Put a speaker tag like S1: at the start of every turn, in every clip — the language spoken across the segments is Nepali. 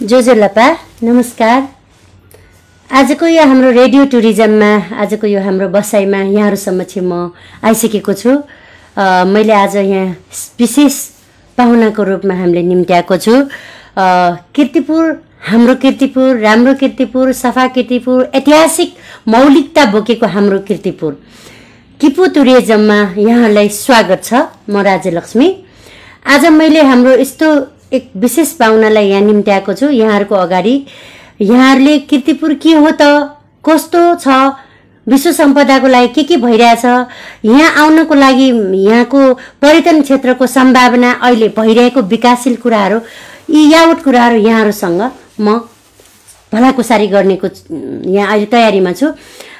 S1: जोजोलपा नमस्कार। आजको यो हाम्रो रेडियो टुरिज्ममा आजको यो हाम्रो बसाइमा यहाँहरू समक्ष म आइसकेको छु। मैले आज यहाँ विशेष पाहुनाको रूपमा हामीले निम्त्याएको छु। किर्तिपुर हाम्रो किर्तिपुर राम्रो किर्तिपुर सफा किर्तिपुर ऐतिहासिक मौलिकता बोकेको हाम्रो किर्तिपुर। किपु टुरिज्ममा यहाँलाई स्वागत छ म राज्यलक्ष्मी आज मैले हाम्रो यस्तो एक विशेष पाहुनालाई यहाँ निम्त्याएको छु। यहाँहरूको अगाडि यहाँहरूले किर्तिपुर के हो त? कस्तो छ? विश्व सम्पदाको लागि के के भइरहेछ? यहाँ आउनको लागि यहाँको पर्यटन क्षेत्रको सम्भावना अहिले भइरहेको विकासशील कुराहरू यी यावत कुराहरू यहाँहरूसँग म भलाकुसारी गर्नेको यहाँ अहिले तयारीमा छु।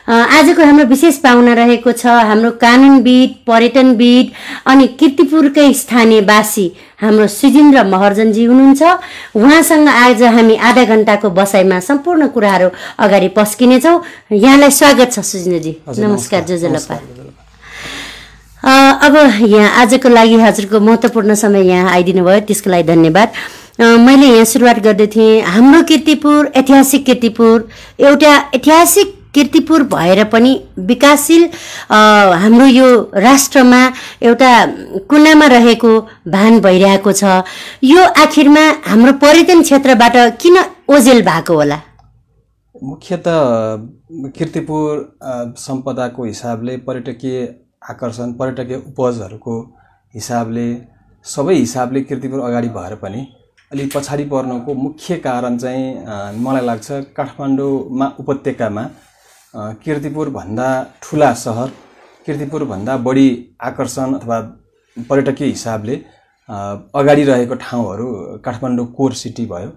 S1: आजको हाम्रो विशेष पाहुना रहेको छ हाम्रो कानुनविद पर्यटनविद अनि किर्तिपुरकै स्थानीयवासी हाम्रो सुजिन्द्र महर्जनजी हुनुहुन्छ। उहाँसँग आज हामी आधा घन्टाको बसाइमा सम्पूर्ण कुराहरू अगाडि पस्किनेछौँ। यहाँलाई स्वागत छ सुजिन्द्रजी। नमस्कार जोजलपा। अब यहाँ आजको लागि हजुरको महत्त्वपूर्ण समय यहाँ आइदिनु भयो त्यसको लागि धन्यवाद। मैले यहाँ सुरुवात गर्दै थिएँ हाम्रो किर्तिपुर ऐतिहासिक किर्तिपुर एउटा ऐतिहासिक किर्तिपुर भएर पनि विकासशील हाम्रो यो राष्ट्रमा एउटा कुनामा रहेको भान भइरहेको छ। यो आखिरमा हाम्रो पर्यटन क्षेत्रबाट किन ओझेल भएको होला?
S2: मुख्यत किर्तिपुर सम्पदाको हिसाबले पर्यटकीय आकर्षण पर्यटकीय उपजहरूको हिसाबले सबै हिसाबले किर्तिपुर अगाडि भएर पनि अलिक पछाडि पर्नुको मुख्य कारण चाहिँ मलाई लाग्छ काठमाडौँमा उपत्यकामा किर्तिपुरभन्दा ठुला सहर किर्तिपुरभन्दा बढी आकर्षण अथवा पर्यटकीय हिसाबले अगाडि रहेको ठाउँहरू काठमाडौँ कोर सिटी भयो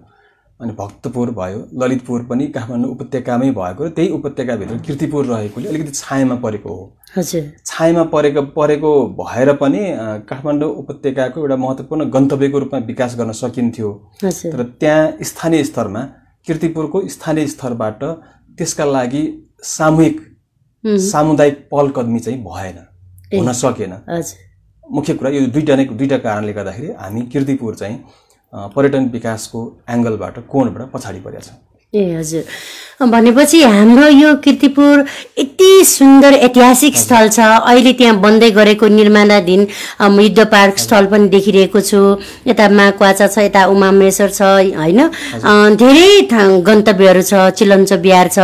S2: अनि भक्तपुर भयो ललितपुर पनि काठमाडौँ उपत्यकामै भएको त्यही उपत्यकाभित्र किर्तिपुर रहेकोले अलिकति छायामा परेको हो।
S1: हजुर।
S2: छायामा परेको परेको भएर पनि काठमाडौँ उपत्यकाको एउटा महत्त्वपूर्ण गन्तव्यको रूपमा विकास गर्न सकिन्थ्यो। तर त्यहाँ स्थानीय स्तरमा किर्तिपुरको स्थानीय स्तरबाट त्यसका लागि सामूहिक सामुदायिक पहल कदमी चाहिँ भएन हुन सकेन। मुख्य कुरा यो दुईवटा नै दुईवटा कारणले गर्दाखेरि हामी किर्तिपुर चाहिँ पर्यटन विकासको एङ्गलबाट कोणबाट पछाडि परेका छौँ।
S1: ए हजुर। भनेपछि हाम्रो यो किर्तिपुर यति सुन्दर ऐतिहासिक स्थल छ। अहिले त्यहाँ बन्दै गरेको निर्माणाधीन युद्ध पार्क स्थल पनि देखिरहेको छु। यता माक्वाचा छ यता उमामरेश्वर छ होइन? धेरै गन्तव्यहरू छ। चिलन्चो बिहार छ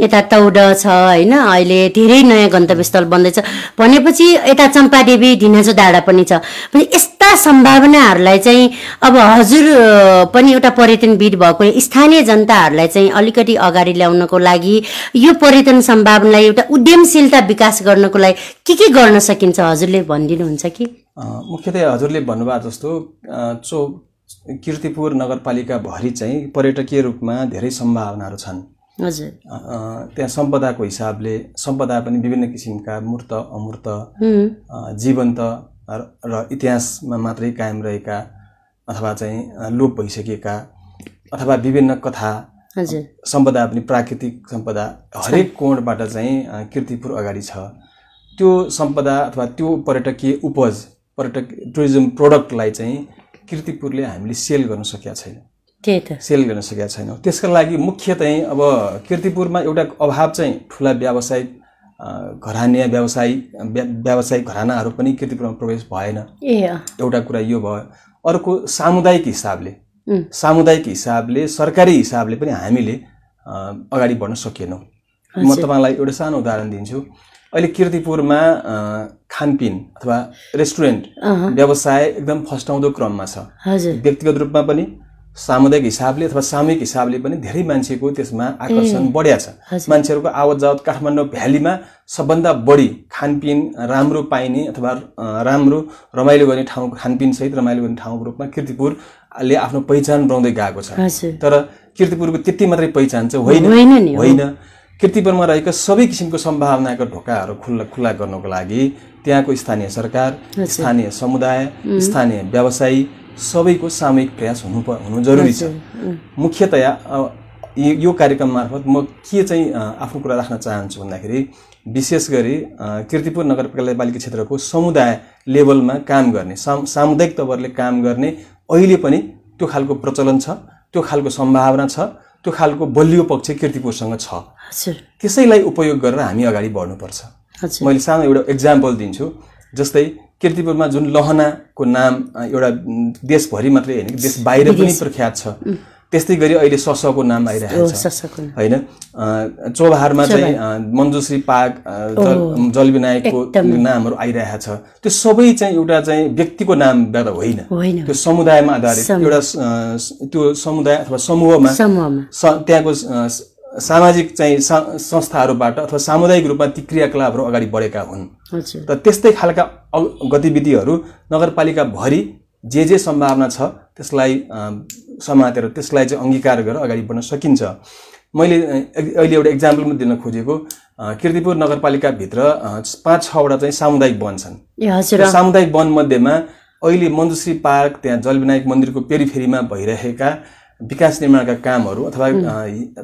S1: यता तौड छ होइन? अहिले धेरै नयाँ गन्तव्य स्थल बन्दैछ भनेपछि यता चम्पादेवी ढिनाजो डाँडा पनि छ। भने यस्ता सम्भावनाहरूलाई चाहिँ अब हजुर पनि एउटा पर्यटनविद भएको स्थानीय जनताहरूलाई चाहिँ अलिकति अगाडि ल्याउनको लागि यो पर्यटन सम्भावनालाई एउटा उद्यमशीलता विकास गर्नको लागि के के गर्न सकिन्छ? हजुरले भनिदिनुहुन्छ कि?
S2: मुख्यतया हजुरले भन्नुभएको जस्तो चो किर्तिपुर नगरपालिकाभरि चाहिँ पर्यटकीय रूपमा धेरै सम्भावनाहरू छन्।
S1: हजुर।
S2: त्यहाँ सम्पदाको हिसाबले सम्पदा पनि विभिन्न किसिमका मूर्त अमूर्त जीवन्त र इतिहासमा मात्रै कायम रहेका अथवा चाहिँ लोप भइसकेका अथवा विभिन्न कथा सम्पदा पनि प्राकृतिक सम्पदा हरेक कोणबाट चाहिँ किर्तिपुर अगाडि छ। त्यो सम्पदा अथवा त्यो पर्यटकीय उपज पर्यटक टुरिज्म प्रोडक्टलाई चाहिँ किर्तिपुरले हामीले सेल गर्न सकेका छैन।
S1: त्यही त।
S2: सेल गर्न सकेका छैनौँ। त्यसका लागि मुख्य चाहिँ अब किर्तिपुरमा एउटा अभाव चाहिँ ठुला व्यावसायिक घरानिया व्यवसायी व्या- व्यावसायिक घरानाहरू पनि किर्तिपुरमा प्रवेश भएन। एउटा कुरा यो भयो। अर्को सामुदायिक हिसाबले सामुदायिक हिसाबले सरकारी हिसाबले पनि हामीले अगाडि बढ्न सकेनौँ म तपाईँलाई एउटा सानो उदाहरण दिन्छु। अहिले किर्तिपुरमा खानपिन अथवा रेस्टुरेन्ट व्यवसाय एकदम फस्टाउँदो क्रममा छ। व्यक्तिगत रूपमा पनि सामुदायिक हिसाबले अथवा सामूहिक हिसाबले पनि धेरै मान्छेको त्यसमा आकर्षण बढिया छ। मान्छेहरूको आवत जावत काठमाडौँ भ्यालीमा सबभन्दा बढी खानपिन राम्रो पाइने अथवा राम्रो रमाइलो गर्ने ठाउँ खानपिनसहित रमाइलो गर्ने ठाउँको रूपमा किर्तिपुरले आफ्नो पहिचान बनाउँदै गएको छ। तर किर्तिपुरको त्यति मात्रै पहिचान चाहिँ होइन।
S1: होइन
S2: किर्तिपुरमा रहेका सबै किसिमको सम्भावनाका ढोकाहरू खुल्ला खुल्ला गर्नको लागि त्यहाँको स्थानीय सरकार स्थानीय समुदाय स्थानीय व्यवसायी सबैको सामूहिक प्रयास हुनु प- हुनु जरुरी छ। मुख्यतया यो कार्यक्रम मार्फत म के चाहिँ आफ्नो कुरा राख्न चाहन्छु भन्दाखेरि विशेष गरी किर्तिपुर नगरपालिका क्षेत्रको समुदाय लेभलमा काम गर्ने साम सामुदायिक तवरले काम गर्ने अहिले पनि त्यो खालको प्रचलन छ त्यो खालको सम्भावना छ त्यो खालको बलियो पक्ष किर्तिपुरसँग छ। त्यसैलाई उपयोग गरेर हामी अगाडि बढ्नुपर्छ। मैले सानो एउटा इक्जाम्पल दिन्छु जस्तै किर्तिपुरमा जुन लहनाको नाम एउटा देशभरि मात्रै होइन देश बाहिर पनि प्रख्यात छ। त्यस्तै गरी अहिले ससको नाम आइरहेको छ। होइन? अ, चोभारमा चाहिँ अ, जल जलविनायकको नामहरू आइरहेको छ। त्यो सबै चाहिँ एउटा चाहिँ व्यक्तिको नामबाट होइन।
S1: होइन।
S2: त्यो समुदायमा आधारित। एउटा त्यो समुदाय अथवा समूहमा त्यहाँको सामाजिक चाहिँ संस्थाहरूबाट अथवा सामुदायिक रूपमा ती क्रियाकलापहरू अगाडि बढेका हुन्। र त्यस्तै खालका गतिविधिहरू नगरपालिकाभरि जे जे सम्भावना छ त्यसलाई समातेर त्यसलाई चाहिँ अङ्गीकार गरेर अगाडि बढ्न सकिन्छ। मैले अहिले एउटा इक्जाम्पल मात्रै दिन खोजेको। किर्तिपुर नगरपालिकाभित्र पाँच छवटा चाहिँ सामुदायिक वन छन्। सामुदायिक वन मध्येमा अहिले मञ्जुश्री पार्क त्यहाँ जलविनायक मन्दिरको पेरिफेरीमा भइरहेका विकास निर्माणका कामहरू अथवा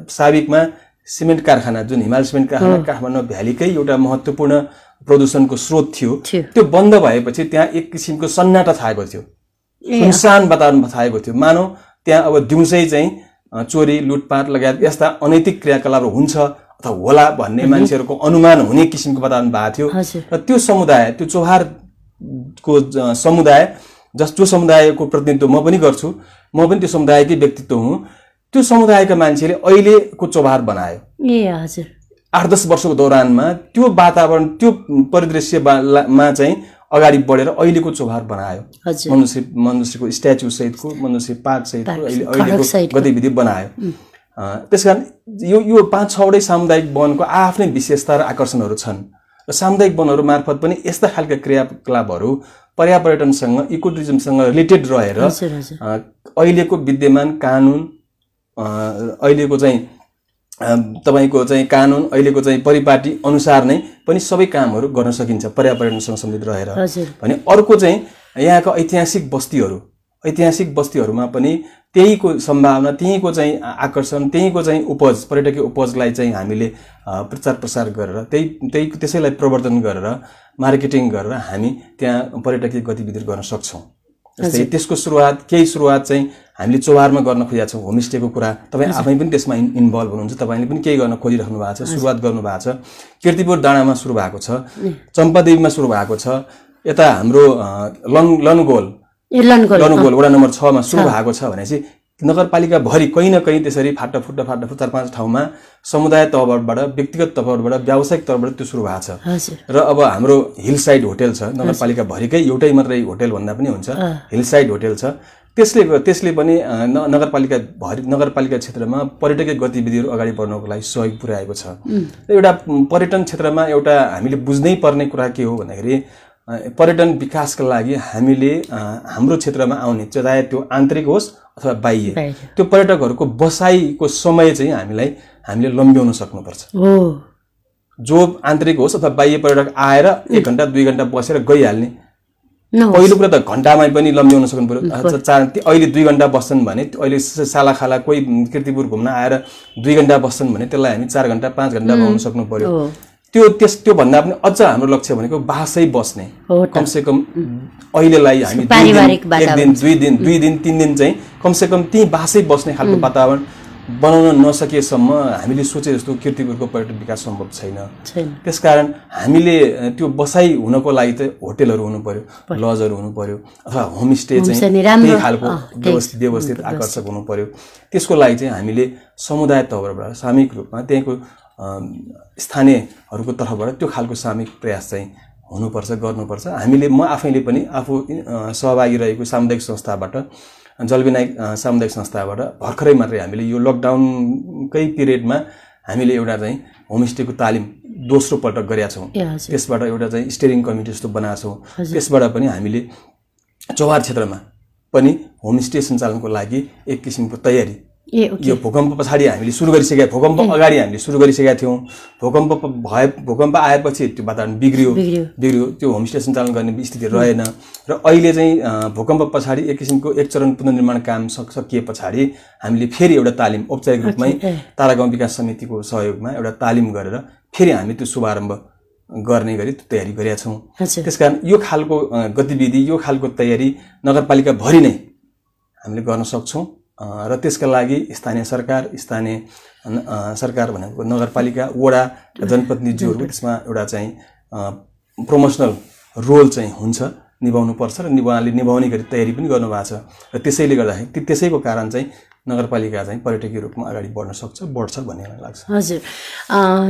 S2: साबिकमा सिमेन्ट कारखाना जुन हिमाल सिमेन्ट कारखाना काठमाडौँ भ्यालीकै एउटा महत्त्वपूर्ण प्रदूषणको स्रोत थियो।
S1: थियो।
S2: त्यो बन्द भएपछि त्यहाँ एक किसिमको सन्नाटा छाएको थियो। सुनसान वातावरण छाएको थियो। मानव त्यहाँ अब दिउँसै चाहिँ चोरी लुटपाट लगायत यस्ता अनैतिक क्रियाकलापहरू हुन्छ अथवा होला भन्ने मान्छेहरूको अनुमान हुने किसिमको वातावरण भएको थियो। र त्यो समुदाय त्यो चौहारको समुदाय जस जो समुदायको प्रतिनिधित्व म पनि गर्छु। म पनि त्यो समुदायकै व्यक्तित्व हुँ। त्यो समुदायका मान्छेले अहिलेको चौहार बनायो।
S1: ए हजुर।
S2: आठ दस वर्षको दौरानमा त्यो वातावरण त्यो परिदृश्यमा चाहिँ अगाडि बढेर अहिलेको चौहार बनायो। मनुष्य मनुष्यको स्ट्याचु सहितको मनुष्य पार्क सहितको अहिले अहिलेको। गतिविधि बनायो। त्यस कारण यो यो पाँच छवटै सामुदायिक वनको आफ्नै विशेषता र आकर्षणहरू छन्। र सामुदायिक वनहरू मार्फत पनि यस्ता खालका क्रियाकलापहरू पर्यापर्यटनसँग इकोटुरिज्मसँग रिलेटेड रहेर अहिलेको विद्यमान कानुन अहिलेको चाहिँ तपाईँको चाहिँ कानुन अहिलेको चाहिँ परिपाटी अनुसार नै पनि सबै कामहरू गर्न सकिन्छ पर्यावरणसँग सम्बन्धित रहेर। भने अर्को चाहिँ यहाँको ऐतिहासिक बस्तीहरू ऐतिहासिक बस्तीहरूमा पनि त्यहीको सम्भावना त्यहीँको चाहिँ आकर्षण त्यहीँको चाहिँ उपज पर्यटकीय उपजलाई चाहिँ हामीले प्रचार प्रसार गरेर त्यही त्यही त्यसैलाई प्रवर्धन गरेर मार्केटिङ गरेर हामी त्यहाँ पर्यटकीय गतिविधिहरू गर्न सक्छौँ। जस्तै त्यसको सुरुवात केही सुरुवात चाहिँ हामीले चौहारमा गर्न खोजेका छौँ होमस्टेको कुरा। तपाईँ आफै पनि त्यसमा इन इन्भल्भ हुनुहुन्छ तपाईँले पनि केही गर्न खोजिराख्नु भएको छ सुरुवात गर्नु भएको छ। किर्तिपुर डाँडामा सुरु भएको छ चम्पादेवीमा सुरु भएको छ यता हाम्रो लन लनगोल। लनगोल। वडा नम्बर छमा सुरु भएको छ भनेपछि नगरपालिकाभरि कहीँ न कहीँ त्यसरी फाटाफुट्टा फाटाफुट चार पाँच ठाउँमा समुदाय तहबाट व्यक्तिगत तहबाट व्यावसायिक तहबाट त्यो सुरु भएको छ। र अब हाम्रो हिल साइड होटेल छ नगरपालिकाभरिकै एउटै मात्रै होटेल भन्दा पनि हुन्छ। हिल साइड होटेल छ। त्यसले त्यसले पनि न- नगरपालिका भरि नगरपालिका क्षेत्रमा पर्यटकीय गतिविधिहरू अगाडि बढ्नको लागि सहयोग पुर्याएको छ। र एउटा पर्यटन क्षेत्रमा एउटा हामीले बुझ्नै पर्ने कुरा के हो भन्दाखेरि पर्यटन विकासका लागि हामीले हाम्रो क्षेत्रमा आउने चाहे त्यो आन्तरिक होस् अथवा बाह्य त्यो पर्यटकहरूको बसाइको समय चाहिँ हामीलाई हामीले लम्ब्याउन सक्नुपर्छ।
S1: हो।
S2: जो आन्तरिक होस् अथवा बाह्य पर्यटक आएर एक घन्टा दुई घन्टा बसेर गइहाल्ने पहिलो कुरा त घन्टामै पनि लम्ब्याउन सक्नु पऱ्यो। चार अहिले दुई घन्टा बस्छन् भने अहिले सालाखाला कोही किर्तिपुर घुम्न आएर दुई घन्टा बस्छन् भने त्यसलाई हामी चार घन्टा पाँच घन्टा बनाउन सक्नु पर्यो
S1: हो।
S2: त्यो त्यस त्यो भन्दा पनि अझ हाम्रो लक्ष्य भनेको बासै बस्ने।
S1: हो त।
S2: कमसे कम अहिलेलाई हामी एक दिन दुई दिन दुई दिन तिन दिन चाहिँ कमसे कम त्यहीँ बासै बस्ने खालको वातावरण बनाउन नसकेसम्म हामीले सोचे जस्तो किर्तिपुरको पर्यटन विकास सम्भव छैन। त्यसकारण हामीले त्यो बसाइ हुनको लागि चाहिँ होटेलहरू हुनु पर्यो लजहरू हुनु पर्यो अथवा होमस्टे चाहिँ त्यही खालको। व्यवस्थित व्यवस्थित आकर्षक हुनु पर्यो त्यसको लागि चाहिँ हामीले समुदाय तहबाट सामूहिक रूपमा त्यहाँको स्थानीयहरूको तर्फबाट त्यो खालको सामूहिक प्रयास चाहिँ हुनुपर्छ गर्नुपर्छ। हामीले म आफैले पनि आफू सहभागी रहेको सामुदायिक संस्थाबाट जलविनायक सामुदायिक संस्थाबाट भर्खरै मात्रै हामीले यो लकडाउनकै पिरियडमा हामीले एउटा चाहिँ होमस्टेको तालिम दोस्रो पटक गरेका छौँ। त्यसबाट एउटा चाहिँ स्टेरिङ कमिटी जस्तो बनाएको छौँ। त्यसबाट पनि हामीले चौहार क्षेत्रमा पनि होमस्टे सञ्चालनको लागि एक किसिमको तयारी
S1: ए ओके
S2: यो भूकम्प पछाडि हामीले सुरु गरिसकेका भूकम्प अगाडि हामीले सुरु गरिसकेका थियौँ भूकम्प भए भूकम्प आएपछि त्यो वातावरण बिग्रियो
S1: बिग्रियो।
S2: त्यो होमस्टे सञ्चालन गर्ने स्थिति रहेन र अहिले चाहिँ भूकम्प पछाडि एक किसिमको एक चरण पुनर्निर्माण काम सक सकिए पछाडि हामीले फेरि एउटा तालिम औपचारिक रूपमै। तारागाउँ विकास समितिको सहयोगमा एउटा तालिम गरेर फेरि हामी त्यो शुभारम्भ गर्ने गरी त्यो तयारी गरेका छौँ त्यसकारण यो खालको गतिविधि यो खालको तयारी नगरपालिकाभरि नै हामीले गर्न सक्छौँ र त्यसका लागि स्थानीय सरकार स्थानीय सरकार भनेको नगरपालिका वडा जनप्रतिनिधिहरू त्यसमा एउटा चाहिँ प्रमोसनल रोल चाहिँ हुन्छ निभाउनु पर्छ र निभाउनाले निभाउने गरी तयारी पनि गर्नुभएको छ। र त्यसैले गर्दाखेरि त्यसैको कारण चाहिँ नगरपालिका चाहिँ पर्यटकीय रूपमा अगाडि बढ्न सक्छ बढ्छ भन्ने मलाई लाग्छ।
S1: हजुर।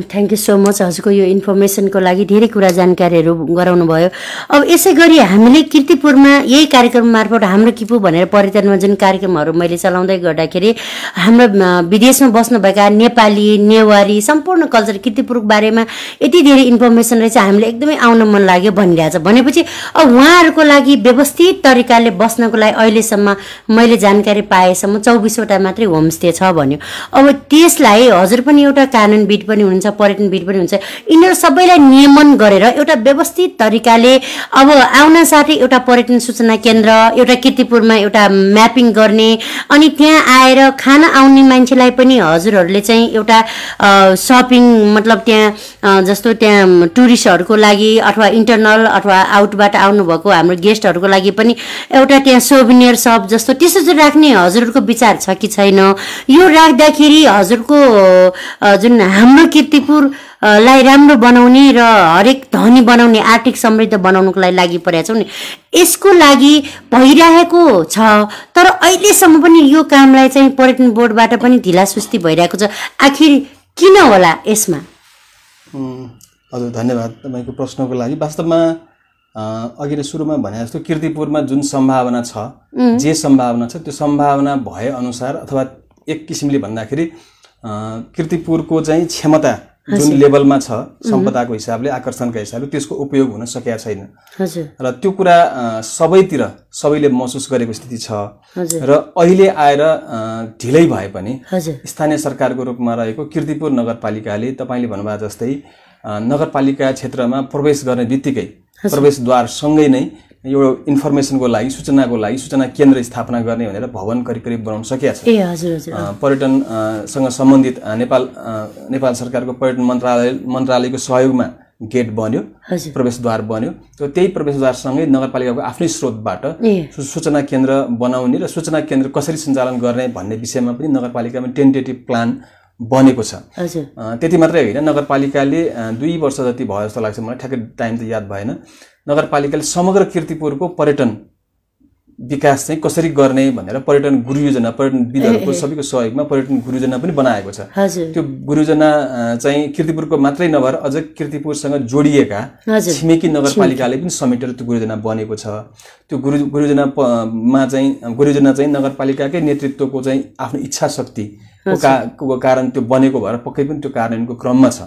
S1: थ्याङ्क यू सो मच हजुरको यो इन्फर्मेसनको लागि धेरै कुरा जानकारीहरू गराउनु भयो। अब यसै गरी हामीले किर्तिपुरमा यही कार्यक्रम मार्फत हाम्रो किपु भनेर पर्यटनमा जुन कार्यक्रमहरू मैले चलाउँदै गर्दाखेरि हाम्रो विदेशमा बस्नुभएका नेपाली नेवारी सम्पूर्ण कल्चर किर्तिपुरको बारेमा यति धेरै इन्फर्मेसन रहेछ हामीले एकदमै आउन मन लाग्यो भनिरहेछ भनेपछि अब उहाँहरूको लागि व्यवस्थित तरिकाले बस्नको लागि अहिलेसम्म मैले जानकारी पाएसम्म चौबिसवटा मात्रै होमस्टे छ भन्यो। अब त्यसलाई हजुर पनि एउटा कानुनविद पनि हुनुहुन्छ पर्यटनविद पनि हुन्छ। यिनीहरू सबैलाई नियमन गरेर एउटा व्यवस्थित तरिकाले अब आउन साथै एउटा पर्यटन सूचना केन्द्र एउटा किर्तिपुरमा एउटा म्यापिङ गर्ने अनि त्यहाँ आएर खान आउने मान्छेलाई पनि हजुरहरूले चाहिँ एउटा सपिङ मतलब त्यहाँ जस्तो त्यहाँ टुरिस्टहरूको लागि अथवा इन्टरनल अथवा आउटबाट आउनुभएको हाम्रो गेस्टहरूको लागि पनि एउटा त्यहाँ सोभिनियर सप जस्तो त्यसो चाहिँ राख्ने हजुरहरूको विचार छ कि छैन। यो राख्दाखेरि हजुरको जुन हाम्रो किर्तिपुर लाई राम्रो बनाउने र हरेक धनी बनाउने आर्थिक समृद्ध बनाउनुको लागि परेका छौँ नि। यसको लागि भइरहेको छ तर अहिलेसम्म पनि यो कामलाई चाहिँ पर्यटन बोर्डबाट पनि ढिलासुस्ती भइरहेको छ। आखिर किन होला यसमा?
S2: हजुर धन्यवाद तपाईँको प्रश्नको लागि। वास्तवमा अघि नै सुरुमा भने जस्तो किर्तिपुरमा जुन सम्भावना छ जे सम्भावना छ त्यो सम्भावना भए अनुसार अथवा एक किसिमले भन्दाखेरि किर्तिपुरको चाहिँ क्षमता जुन लेभलमा छ सम्पदाको हिसाबले आकर्षणका हिसाबले त्यसको उपयोग हुन सकेका छैन। र त्यो कुरा सबैतिर सबैले महसुस गरेको स्थिति छ। र अहिले आएर ढिलै भए पनि स्थानीय सरकारको रूपमा रहेको किर्तिपुर नगरपालिकाले तपाईँले भन्नुभयो जस्तै नगरपालिका क्षेत्रमा प्रवेश गर्ने बित्तिकै प्रवेशद्वारसँगै नै यो इन्फर्मेसनको लागि सूचनाको लागि सूचना केन्द्र स्थापना गर्ने भनेर भवन करिब करिब बनाउन सकिएको छ।
S1: ए हजुर हजुर।
S2: अ, पर्यटन अ, सँग सम्बन्धित नेपाल नेपाल सरकारको पर्यटन मन्त्रालय मन्त्रालयको सहयोगमा गेट बन्यो प्रवेशद्वार बन्यो। त्यो त्यही प्रवेशद्वारसँगै नगरपालिकाको आफ्नै स्रोतबाट सूचना केन्द्र बनाउने र सूचना केन्द्र कसरी सञ्चालन गर्ने भन्ने विषयमा पनि नगरपालिकामा टेन्टेटिभ प्लान बनेको छ। त्यति मात्रै होइन नगरपालिकाले दुई वर्ष जति भयो जस्तो लाग्छ मलाई ठ्याक्कै टाइम त याद भएन। नगरपालिकाले समग्र किर्तिपुरको पर्यटन विकास चाहिँ कसरी गर्ने भनेर पर्यटन गुरु योजना पर्यटनविदहरूको सबैको सहयोगमा पर्यटन गुरु योजना पनि बनाएको छ। त्यो गुरु योजना अ, चाहिँ किर्तिपुरको मात्रै नभएर अझ किर्तिपुरसँग जोडिएका छिमेकी नगरपालिकाले पनि समेटेर त्यो गुरुयोजना बनेको छ। त्यो गुरु गुरुयोजना प- मा चाहिँ गुरुयोजना चाहिँ नगरपालिकाकै नेतृत्वको चाहिँ आफ्नो इच्छा शक्तिको का को कारण त्यो बनेको भएर पक्कै पनि त्यो कार्यान्वयनको क्रममा छ।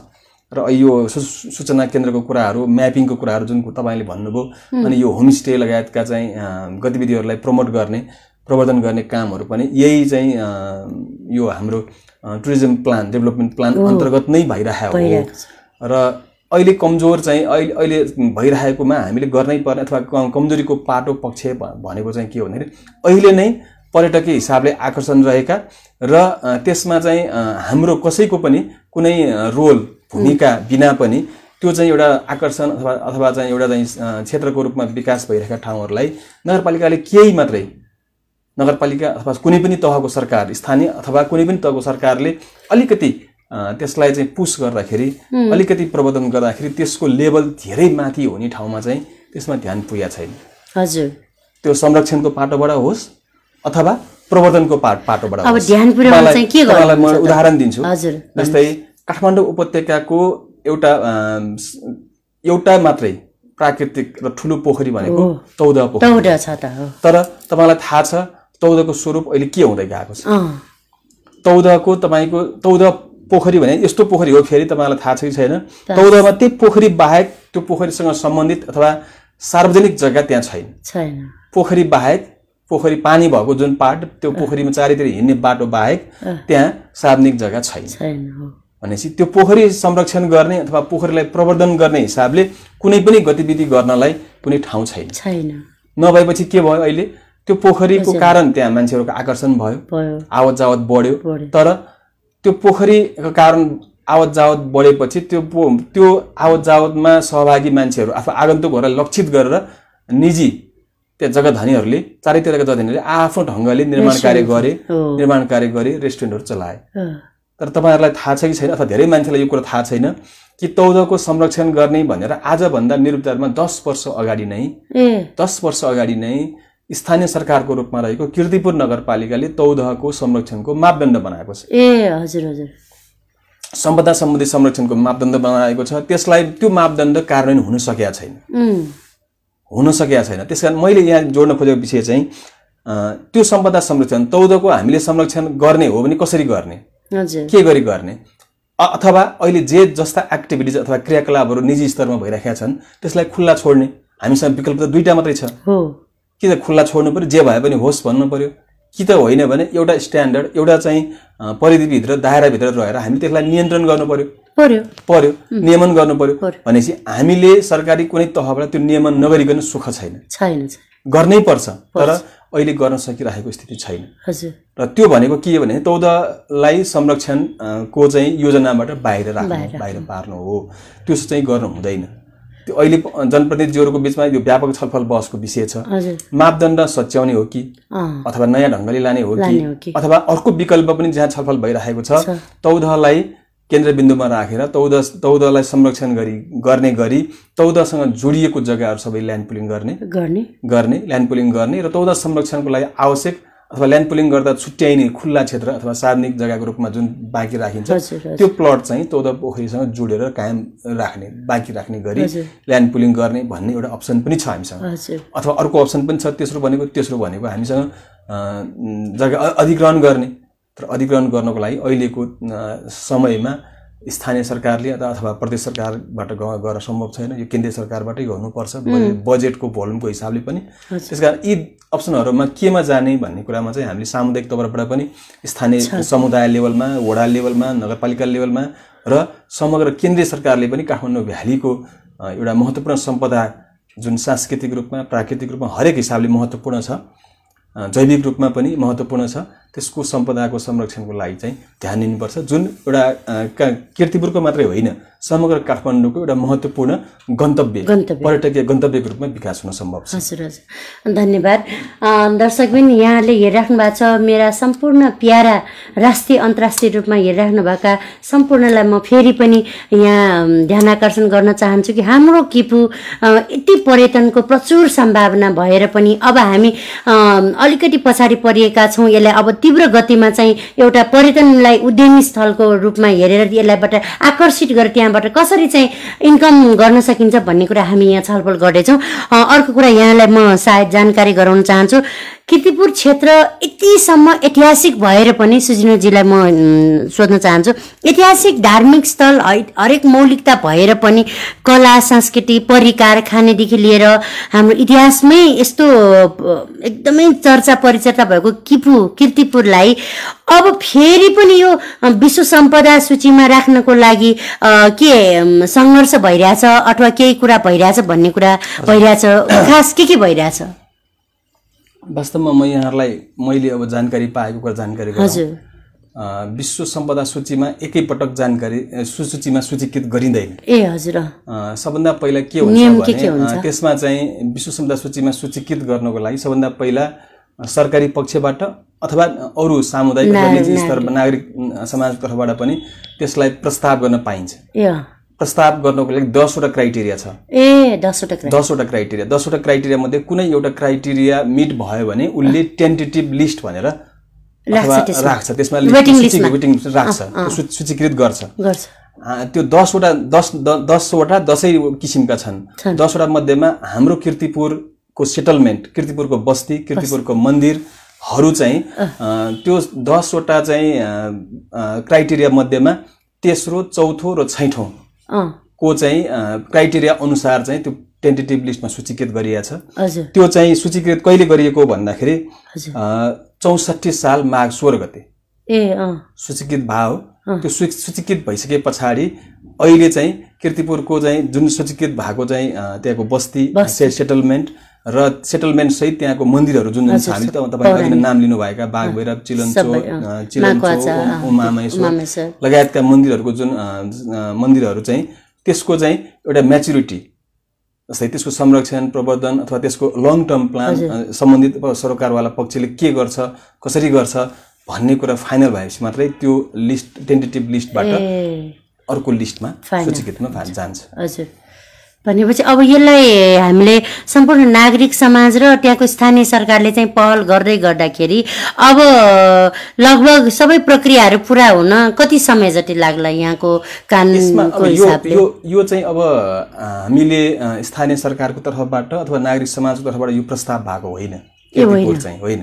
S2: र यो सूचना केन्द्रको कुराहरू म्यापिङको कुराहरू जुन तपाईँले भन्नुभयो अनि यो होमस्टे लगायतका चाहिँ गतिविधिहरूलाई प्रमोट गर्ने प्रवर्धन गर्ने कामहरू पनि यही चाहिँ यो हाम्रो टुरिज्म प्लान डेभलपमेन्ट प्लान अन्तर्गत नै भइरहेको हो। र अहिले कमजोर चाहिँ अहिले अहिले भइरहेकोमा हामीले गर्नै पर्ने अथवा कमजोरीको पाटो पक्ष भनेको चाहिँ के हो भन्दाखेरि अहिले नै पर्यटकीय हिसाबले आकर्षण रहेका र त्यसमा चाहिँ हाम्रो कसैको पनि कुनै रोल भूमिका बिना पनि त्यो चाहिँ एउटा आकर्षण अथवा अथवा चाहिँ एउटा चाहिँ क्षेत्रको रूपमा विकास भइरहेका ठाउँहरूलाई नगरपालिकाले केही मात्रै नगरपालिका अथवा कुनै पनि तहको सरकार स्थानीय अथवा कुनै पनि तहको सरकारले अलिकति त्यसलाई चाहिँ पुस गर्दाखेरि अलिकति प्रवर्धन गर्दाखेरि त्यसको लेभल धेरै माथि हुने ठाउँमा चाहिँ त्यसमा ध्यान पुगेको छैन।
S1: हजुर।
S2: त्यो संरक्षणको पाटोबाट होस् अथवा प्रवर्धनको पाट पाटोबाट म उदाहरण दिन्छु। जस्तै काठमाडौँ उपत्यकाको एउटा एउटा मात्रै प्राकृतिक र ठुलो पोखरी भनेको चौध पोखरी।
S1: छ
S2: तर तपाईँलाई थाहा छ चौधको स्वरूप अहिले के हुँदै गएको छ? चौधको तपाईँको चौध पोखरी भने यस्तो पोखरी हो फेरि तपाईँलाई थाहा छ कि छैन? चौधमा त्यही पोखरी बाहेक त्यो पोखरीसँग सम्बन्धित अथवा सार्वजनिक जग्गा त्यहाँ छैन। पोखरी बाहेक पोखरी पानी भएको जुन पार्ट त्यो पोखरीमा चारैतिर हिँड्ने बाटो बाहेक त्यहाँ सार्वजनिक जग्गा छैन। भनेपछि त्यो पोखरी संरक्षण गर्ने अथवा पोखरीलाई प्रवर्धन गर्ने हिसाबले कुनै पनि गतिविधि गर्नलाई कुनै ठाउँ छैन।
S1: छैन।
S2: नभएपछि के भयो अहिले? त्यो पोखरीको कारण त्यहाँ मान्छेहरूको आकर्षण भयो। आवत जावत बढ्यो। तर त्यो पोखरीको कारण आवत जावत बढेपछि त्यो त्यो आवत जावतमा सहभागी मान्छेहरू अथवा आगन्तुकहरूलाई लक्षित गरेर निजी त्यहाँ जग्गा धनीहरूले चारैतिरका जग्गा धनीहरूले आफ्नो ढङ्गले निर्माण कार्य गरे निर्माण कार्य गरे रेस्टुरेन्टहरू चलाए। तर तपाईँहरूलाई थाहा छ कि छैन अथवा धेरै मान्छेलाई यो कुरो थाहा छैन कि तौधको संरक्षण गर्ने भनेर आजभन्दा निरुद्धारमा दस वर्ष अगाडि नै दस वर्ष अगाडि नै स्थानीय सरकारको रूपमा रहेको किर्तिपुर नगरपालिकाले तौधको संरक्षणको मापदण्ड बनाएको छ।
S1: ए हजुर हजुर।
S2: सम्पदा सम्बन्धी संरक्षणको मापदण्ड बनाएको छ। त्यसलाई त्यो मापदण्ड कार्यान्वयन हुन सकेका छैन। हुन सकेका छैन। त्यस कारण मैले यहाँ जोड्न खोजेको विषय चाहिँ त्यो सम्पदा संरक्षण तौधको हामीले संरक्षण गर्ने हो भने कसरी गर्ने? के गरी गर्ने? अथवा अहिले जे जस्ता एक्टिभिटिज अथवा क्रियाकलापहरू निजी स्तरमा भइरहेका छन् त्यसलाई खुल्ला छोड्ने? हामीसँग विकल्प त दुईवटा मात्रै छ।
S1: हो।
S2: कि त खुल्ला छोड्नु पऱ्यो जे भए पनि होस् भन्नु पऱ्यो कि त होइन भने एउटा स्ट्यान्डर्ड एउटा चाहिँ परिधिभित्र दायराभित्र रहेर हामी त्यसलाई नियन्त्रण गर्नु पर्यो।
S1: पर्यो
S2: पर्यो नियमन गर्नु पर्यो। भनेपछि हामीले सरकारी कुनै तहबाट त्यो नियमन नगरिकन सुख छैन।
S1: छैन
S2: गर्नै पर्छ तर अहिले गर्न सकिरहेको स्थिति छैन। र त्यो भनेको के हो भने तौदलाई संरक्षण अ, को चाहिँ योजनाबाट बाहिर राख्नु। बाहिर पार्नु हो। त्यो चाहिँ गर्नु हुँदैन। त्यो अहिले जनप्रतिनिधिहरूको बिचमा यो व्यापक छलफल बहसको विषय छ। मापदण्ड सच्याउने हो कि? अथवा नयाँ ढङ्गले लाने हो कि? अथवा अर्को विकल्प पनि जहाँ छलफल भइरहेको छ तौधलाई केन्द्रबिन्दुमा राखेर तौध तौधलाई संरक्षण गरी गर्ने गरी तौधसँग जोडिएको जग्गाहरू सबै ल्यान्ड पुलिङ गर्ने।
S1: गर्ने।
S2: गर्ने ल्यान्ड पुलिङ गर्ने र तौध संरक्षणको लागि आवश्यक अथवा ल्यान्ड पुलिङ गर्दा छुट्याइने खुल्ला क्षेत्र अथवा सार्वजनिक जग्गाको रूपमा जुन बाँकी राखिन्छ त्यो प्लट चाहिँ तौध पोखरीसँग जोडेर कायम राख्ने बाँकी राख्ने गरी। ल्यान्ड पुलिङ गर्ने भन्ने एउटा अप्सन पनि छ हामीसँग। अथवा अर्को अप्सन पनि छ तेस्रो भनेको तेस्रो भनेको हामीसँग जग्गा अधिग्रहण गर्ने। तर अधिग्रहण गर्नको लागि अहिलेको समयमा स्थानीय सरकारले अथवा प्रदेश सरकारबाट ग- गर्न सम्भव छैन। यो केन्द्रीय सरकारबाटै गर्नुपर्छ। बजे- बजेटको भोल्युमको हिसाबले पनि। त्यस कारण यी अप्सनहरूमा केमा जाने भन्ने कुरामा चाहिँ हामीले सामुदायिक तौरबाट पनि स्थानीय समुदाय लेभलमा वडा लेभलमा नगरपालिका लेभलमा र समग्र केन्द्रीय सरकारले पनि काठमाडौँ भ्यालीको एउटा महत्त्वपूर्ण सम्पदा जुन सांस्कृतिक रूपमा प्राकृतिक रूपमा हरेक हिसाबले महत्त्वपूर्ण छ। जैविक रूपमा पनि महत्त्वपूर्ण छ। त्यसको सम्पदाको संरक्षणको लागि चाहिँ ध्यान दिनुपर्छ। जुन एउटा किर्तिपुरको मात्रै होइन समग्र काठमाडौँको एउटा महत्त्वपूर्ण गन्तव्य। पर्यटकीय गन्तव्यको रूपमा विकास हुन सम्भव छ।
S1: हजुर हजुर। धन्यवाद। दर्शकबिन यहाँले हेरिराख्नु भएको छ मेरा सम्पूर्ण प्यारा राष्ट्रिय अन्तर्राष्ट्रिय रूपमा हेरिराख्नुभएका सम्पूर्णलाई म फेरि पनि यहाँ ध्यान आकर्षण गर्न चाहन्छु कि हाम्रो किपु यति पर्यटनको प्रचुर सम्भावना भएर पनि अब हामी अलिकति पछाडि परिएका छौँ। यसलाई अब तीव्र गतिमा चाहिँ एउटा पर्यटनलाई उद्यमी स्थलको रूपमा हेरेर यसलाईबाट आकर्षित गरेर त्यहाँबाट कसरी चाहिँ इन्कम गर्न सकिन्छ भन्ने कुरा हामी यहाँ छलफल गर्दैछौँ। अर्को कुरा यहाँलाई म सायद जानकारी गराउन चाहन्छु। किर्तिपुर क्षेत्र यतिसम्म ऐतिहासिक भएर पनि सुजिनोजीलाई म सोध्न चाहन्छु ऐतिहासिक धार्मिक स्थल हरेक मौलिकता भएर पनि कला संस्कृति परिकार खानेदेखि लिएर हाम्रो इतिहासमै यस्तो एकदमै चर्चा परिचर्चा भएको किपु किर्तिपुरलाई अब फेरि पनि यो विश्व सम्पदा सूचीमा राख्नको लागि के सङ्घर्ष भइरहेछ अथवा केही कुरा भइरहेछ भन्ने कुरा भइरहेछ? खास के के भइरहेछ?
S2: वास्तवमा म यहाँहरूलाई मैले अब जानकारी पाएको कुरा जानकारी
S1: हजुर।
S2: विश्व सम्पदा सूचीमा एकैपटक जानकारी अ, सुसूचीमा सूचीकृत गरिँदैन।
S1: ए हजुर।
S2: सबभन्दा पहिला के हुन्छ भने त्यसमा चाहिँ विश्व सम्पदा सूचीमा सूचीकृत गर्नको लागि सबभन्दा पहिला सरकारी पक्षबाट अथवा अरू सामुदायिक निजी स्तरमा नागरिक समाजको तर्फबाट पनि त्यसलाई प्रस्ताव गर्न पाइन्छ। प्रस्ताव गर्नको लागि दसवटा क्राइटेरिया छ।
S1: ए दसवटा
S2: दसवटा क्राइटेरिया। दसवटा क्राइटेरिया मध्ये कुनै एउटा क्राइटेरिया मिट भयो भने उसले टेन्टेटिभ लिस्ट भनेर राख्छ त्यसमा। वेटिङ राख्छ। सूचीकृत गर्छ। त्यो दसवटा दस दसवटा दसै किसिमका छन्। दसवटा मध्येमा हाम्रो किर्तिपुरको सेटलमेन्ट किर्तिपुरको बस्ती किर्तिपुरको मन्दिरहरू चाहिँ त्यो दसवटा चाहिँ क्राइटेरिया मध्येमा तेस्रो चौथो र छैठौँ को चाहिँ क्राइटेरिया अनुसार चाहिँ त्यो टेन्टेटिभ लिस्टमा सूचीकृत गरिएको छ। त्यो चाहिँ सूचीकृत कहिले गरिएको भन्दाखेरि चौसठी साल माघ सोह्र गते।
S1: ए
S2: सूचीकृत भयो त्यो सूचीकृत भइसके पछाडि अहिले चाहिँ किर्तिपुरको चाहिँ जुन सूचीकृत भएको चाहिँ त्यहाँको बस्ती सेटलमेन्ट र सेटलमेन्ट सहित त्यहाँको मन्दिरहरू जुन जुन छ हामीले त नै नाम लिनुभएका बाघ भैरव चिलन्चो। चिलन्चो उमामेश्वर। लगायतका मन्दिरहरूको जुन मन्दिरहरू चाहिँ त्यसको चाहिँ एउटा म्याचुरिटी जस्तै त्यसको संरक्षण प्रवर्धन अथवा त्यसको लङ टर्म प्लान सम्बन्धित सरकारवाला पक्षले के गर्छ कसरी गर्छ भन्ने कुरा फाइनल भएपछि मात्रै त्यो लिस्ट टेन्टेटिभ लिस्टबाट अर्को लिस्टमा. सूचीकृतमा जान्छ।
S1: हजुर। भनेपछि अब यसलाई हामीले सम्पूर्ण नागरिक समाज र त्यहाँको स्थानीय सरकारले चाहिँ पहल गर्दै गर्दाखेरि अब लगभग सबै प्रक्रियाहरू पुरा हुन कति समय जति लाग्ला यहाँको कानुनको
S2: यो
S1: हिसाबले?
S2: यो यो चाहिँ अब हामीले स्थानीय सरकारको तर्फबाट अथवा नागरिक समाजको तर्फबाट यो प्रस्ताव भएको होइन। रिपोर्ट चाहिँ? होइन।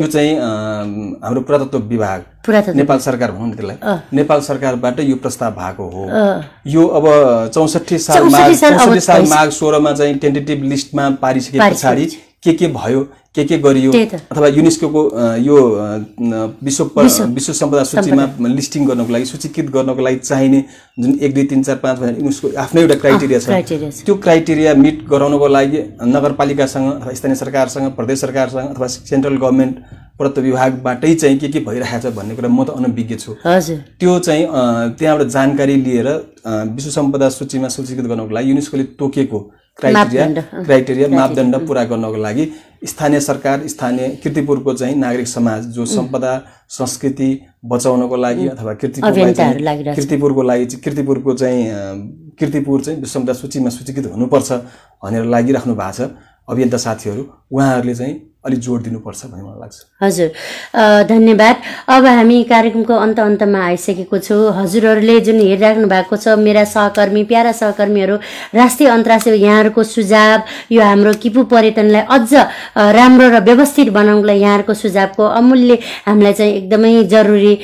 S2: यो चाहिँ हाम्रो पुरातत्व विभाग नेपाल सरकार भनौँ न त्यसलाई। नेपाल सरकारबाट यो प्रस्ताव भएको हो। यो अब चौसठी साल
S1: 64
S2: माघ सोह्रमा चाहिँ टेन्टेटिभ लिस्टमा पारिसके पछाडि। के के भयो? के के गरियो। अथवा युनेस्को यो विश्व विश्व सम्पदा सूचीमा लिस्टिङ गर्नको लागि सूचीकृत गर्नको लागि चाहिने जुन एक दुई तिन चार पाँच भनेर युनेस्को आफ्नै एउटा क्राइटेरिया छ। त्यो क्राइटेरिया मिट गराउनको लागि नगरपालिकासँग अथवा स्थानीय सरकारसँग प्रदेश सरकारसँग अथवा सेन्ट्रल गभर्मेन्ट प्रत्व विभागबाटै चाहिँ के के भइरहेको छ भन्ने कुरा म त अनभिज्ञ छु। त्यो चाहिँ त्यहाँबाट जानकारी लिएर विश्व सम्पदा सूचीमा सूचीकृत गर्नको लागि युनेस्कोले तोकेको। क्राइटेरिया क्राइटेरिया मापदण्ड पुरा गर्नको लागि स्थानीय सरकार स्थानीय किर्तिपुरको चाहिँ नागरिक समाज जो सम्पदा संस्कृति बचाउनको लागि अथवा किर्तिपुरलाई। किर्तिपुरको लागि चाहिँ किर्तिपुरको चाहिँ किर्तिपुर चाहिँ विश्व सम्पदा सूचीमा सूचीकृत हुनुपर्छ भनेर लागिराख्नु भएको छ। अभियन्ता साथीहरू उहाँहरूले चाहिँ अलिक जोड दिनुपर्छ भन्ने मलाई लाग्छ।
S1: हजुर। धन्यवाद। अब हामी कार्यक्रमको अन्त अन्तमा आइसकेको छु। हजुरहरूले जुन हेरिराख्नु भएको छ मेरा सहकर्मी प्यारा सहकर्मीहरू राष्ट्रिय अन्तर्राष्ट्रिय यहाँहरूको सुझाव यो हाम्रो किपु पर्यटनलाई अझ राम्रो र व्यवस्थित बनाउनलाई यहाँहरूको सुझावको अमूल्य हामीलाई चाहिँ एकदमै जरुरी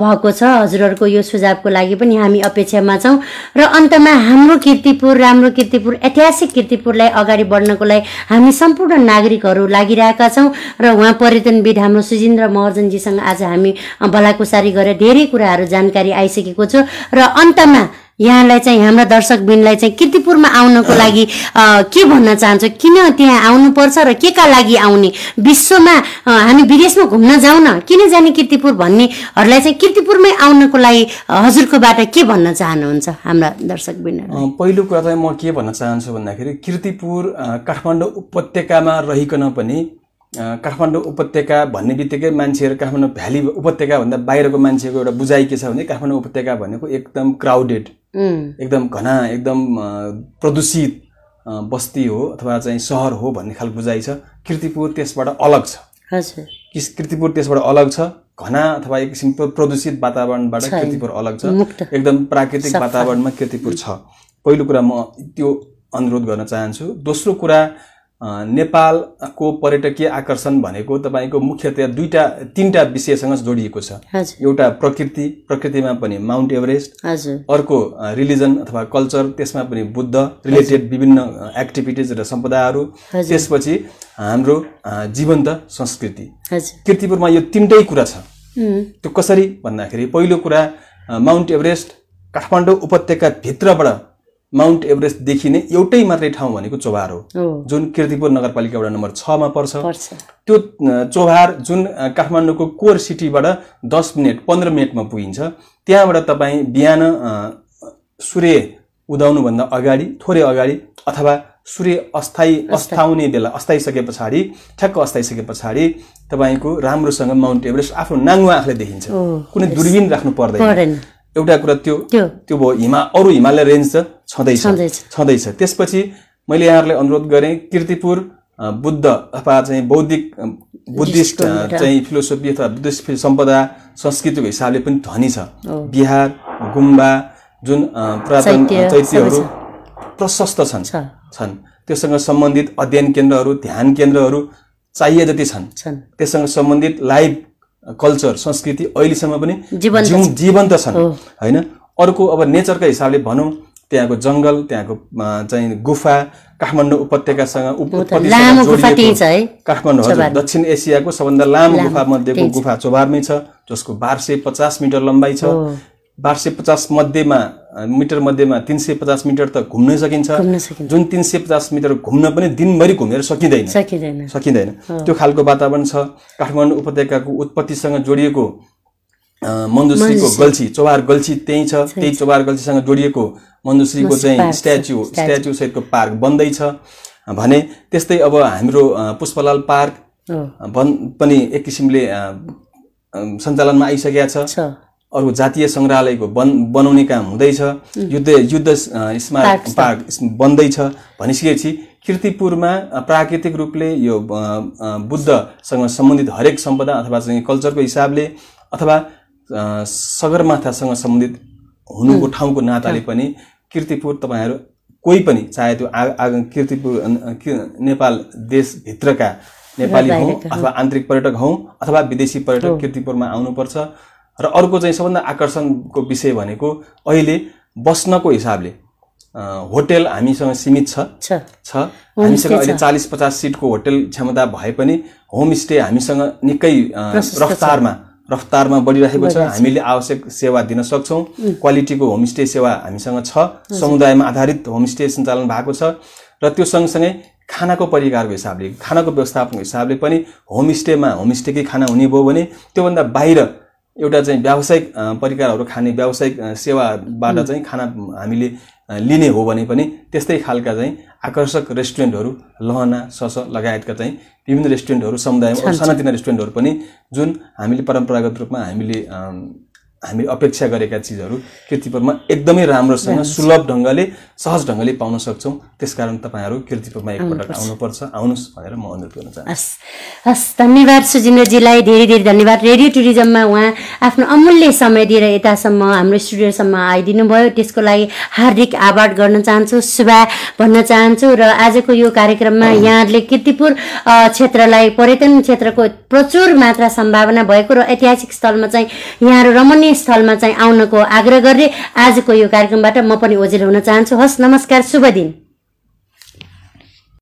S1: भएको छ। हजुरहरूको यो सुझावको लागि पनि हामी अपेक्षामा छौँ। र अन्तमा हाम्रो किर्तिपुर राम्रो किर्तिपुर ऐतिहासिक किर्तिपुरलाई अगाडि बढ्नको लागि हामी सम्पूर्ण नागरिकहरू लागिरहेका छौँ। र उहाँ पर्यटनविद हाम्रो सुजिन्द्र महर्जनजीसँग आज हामी भलाकुसारी गरेर धेरै कुराहरू जानकारी आइसकेको छु। र अन्तमा यहाँलाई चाहिँ हाम्रा दर्शकबिनलाई चाहिँ किर्तिपुरमा आउनको लागि के भन्न चाहन्छु? किन त्यहाँ आउनुपर्छ र के का लागि आउने? विश्वमा हामी विदेशमा घुम्न जाउँ न किन जाने किर्तिपुर भन्नेहरूलाई चाहिँ किर्तिपुरमै आउनको लागि हजुरकोबाट के भन्न चाहनुहुन्छ हाम्रा दर्शकबिनहरू
S2: अ, पहिलो कुरा चाहिँ म के भन्न चाहन्छु भन्दाखेरि किर्तिपुर काठमाडौँ उपत्यकामा रहिकन पनि काठमाडौँ उपत्यका भन्ने बित्तिकै मान्छेहरू काठमाडौँ भ्याली उपत्यका भन्दा बाहिरको मान्छेको एउटा बुझाइ के छ भने काठमाडौँ उपत्यका भनेको एकदम क्राउडेड एकदम घना एकदम प्रदूषित बस्ती हो अथवा चाहिँ सहर हो भन्ने खालको बुझाइ छ। किर्तिपुर त्यसबाट अलग छ। किस किर्तिपुर त्यसबाट अलग छ। घना अथवा एक किसिमको प्रदूषित वातावरणबाट किर्तिपुर अलग छ। एकदम प्राकृतिक वातावरणमा किर्तिपुर छ। पहिलो कुरा म त्यो अनुरोध गर्न चाहन्छु। दोस्रो कुरा नेपालको पर्यटकीय आकर्षण भनेको तपाईँको मुख्यतया दुईटा तिनवटा विषयसँग जोडिएको छ। एउटा प्रकृति प्रकृतिमा पनि माउन्ट एभरेस्ट। अर्को रिलिजन अथवा कल्चर त्यसमा पनि बुद्ध रिलेटेड विभिन्न एक्टिभिटिज र सम्पदाहरू। त्यसपछि हाम्रो जीवन्त संस्कृति। किर्तिपुरमा यो तिनटै कुरा छ। त्यो कसरी भन्दाखेरि पहिलो कुरा माउन्ट एभरेस्ट काठमाडौँ उपत्यका भित्रबाट माउन्ट एभरेस्ट देखिने एउटै मात्रै ठाउँ भनेको चोभार हो। जुन किर्तिपुर नगरपालिका वडा नम्बर छमा पर्छ। त्यो चोभार जुन काठमाडौँको कोर सिटीबाट दस मिनट पन्ध्र मिनटमा पुगिन्छ। त्यहाँबाट तपाईँ बिहान सूर्य उदाउनुभन्दा अगाडि थोरै अगाडि अथवा सूर्य अस्थायी अस्ताउने बेला अस्ताइसके पछाडि ठ्याक्क अस्ताइसके पछाडि तपाईँको राम्रोसँग माउन्ट एभरेस्ट आफ्नो नाङ्गो आँखले देखिन्छ। कुनै दूरबीन राख्नु पर्दैन। एउटा कुरा त्यो
S1: त्यो।
S2: भयो हिमा अरू हिमालय रेन्ज त छँदैछ
S1: छँदैछ।
S2: त्यसपछि मैले यहाँहरूलाई अनुरोध गरेँ किर्तिपुर बुद्ध अथवा चाहिँ बौद्धिक बुद्धिस्ट चाहिँ फिलोसफी अथवा बुद्धिस्ट सम्पदा संस्कृतिको हिसाबले पनि धनी छ। बिहार गुम्बा जुन पुरातन
S1: चैत्य,
S2: चैत्यहरू प्रशस्त छन्। छन्। त्योसँग सम्बन्धित अध्ययन केन्द्रहरू ध्यान केन्द्रहरू चाहिए जति छन्। त्यससँग सम्बन्धित लाइभ कल्चर संस्कृति अहिलेसम्म पनि
S1: जीवन्त
S2: छन्। होइन? अर्को अब नेचरका हिसाबले भनौँ त्यहाँको जङ्गल त्यहाँको चाहिँ गुफा काठमाडौँ उपत्यकासँग काठमाडौँ हजुर दक्षिण एसियाको सबभन्दा लामो गुफा मध्येको गुफा चोभारमै छ जसको बाह्र सय पचास मिटर लम्बाइ छ। बाह्र सय पचास मध्येमा मिटर मध्येमा तिन सय पचास मिटर त घुम्नै सकिन्छ। जुन तिन सय पचास मिटर घुम्न पनि दिनभरि घुमेर सकिँदैन।
S1: सकिँदैन।
S2: सकिँदैन। त्यो खालको वातावरण छ। काठमाडौँ उपत्यकाको उत्पत्तिसँग जोडिएको मन्दुश्रीको गल्छी चोबार गल्छी त्यही छ त्यही चोबार गल्छीसँग जोडिएको मन्दुश्रीको चाहिँ स्ट्याच्यु स्ट्याच्यु। सहितको पार्क बन्दैछ भने त्यस्तै अब हाम्रो पुष्पलाल पार्क बन पनि एक किसिमले सञ्चालनमा आइसकेका छ। अरू जातीय सङ्ग्रहालयको बन बनाउने काम हुँदैछ युद्ध युद्ध स्मारक
S1: पार्क
S2: बन्दैछ भनिसकेपछि किर्तिपुरमा प्राकृतिक रूपले यो बुद्धसँग सम्बन्धित हरेक सम्पदा अथवा चाहिँ कल्चरको हिसाबले अथवा सगरमाथासँग सम्बन्धित हुनुको ठाउँको नाताले पनि किर्तिपुर तपाईँहरू कोही पनि चाहे त्यो आ, आ, किर्तिपुर नेपाल देशभित्रका नेपाली हौँ अथवा आन्तरिक पर्यटक हौँ अथवा विदेशी पर्यटक किर्तिपुरमा आउनुपर्छ र अर्को चाहिँ सबभन्दा आकर्षणको विषय भनेको अहिले बस्नको हिसाबले होटेल हामीसँग सीमित छ।
S1: छ।
S2: हामीसँग अहिले चालिस पचास सिटको होटेल क्षमता भए पनि होमस्टे हामीसँग निकै रफ्तारमा रफ्तारमा बढिरहेको छ। हामीले आवश्यक सेवा दिन सक्छौँ। क्वालिटीको होमस्टे सेवा हामीसँग छ। समुदायमा आधारित होमस्टे सञ्चालन भएको छ। र त्यो सँगसँगै खानाको परिकारको हिसाबले खानाको व्यवस्थापनको हिसाबले पनि होमस्टेमा होमस्टेकै खाना हुने भयो भने त्योभन्दा बाहिर एउटा चाहिँ व्यावसायिक परिकारहरू खाने व्यावसायिक सेवाबाट चाहिँ खाना हामीले लिने हो भने पनि त्यस्तै खालका चाहिँ आकर्षक रेस्टुरेन्टहरू लहना सस लगायतका चाहिँ विभिन्न रेस्टुरेन्टहरू समुदायमा सानातिना रेस्टुरेन्टहरू पनि जुन हामीले परम्परागत रूपमा हामीले हामी अपेक्षा गरेका चिजहरू किर्तिपुरमा एकदमै राम्रोसँग सुलभ ढङ्गले सहज ढङ्गले पाउन सक्छौँ। त्यसकारण तपाईँहरू किर्तिपुरमा एकपटक आउनुपर्छ। आउनुहोस् भनेर म अनुरोध गर्न चाहन्छु।
S1: हस्। हस् धन्यवाद सुजिन्द्रजीलाई। धेरै धेरै धन्यवाद। रेडियो टुरिज्ममा उहाँ आफ्नो अमूल्य समय दिएर यतासम्म हाम्रो स्टुडियोसम्म आइदिनु भयो त्यसको लागि हार्दिक आभार गर्न चाहन्छु शुभा भन्न चाहन्छु र आजको यो कार्यक्रममा यहाँहरूले किर्तिपुर क्षेत्रलाई पर्यटन क्षेत्रको प्रचुर मात्रा सम्भावना भएको र ऐतिहासिक स्थलमा चाहिँ यहाँहरू रमणीय स्थलमा चाहिँ आउनको आग्रह गरे आजको यो कार्यक्रमबाट म पनि ओझेल हुन चाहन्छु। हस् नमस्कार शुभ दिन।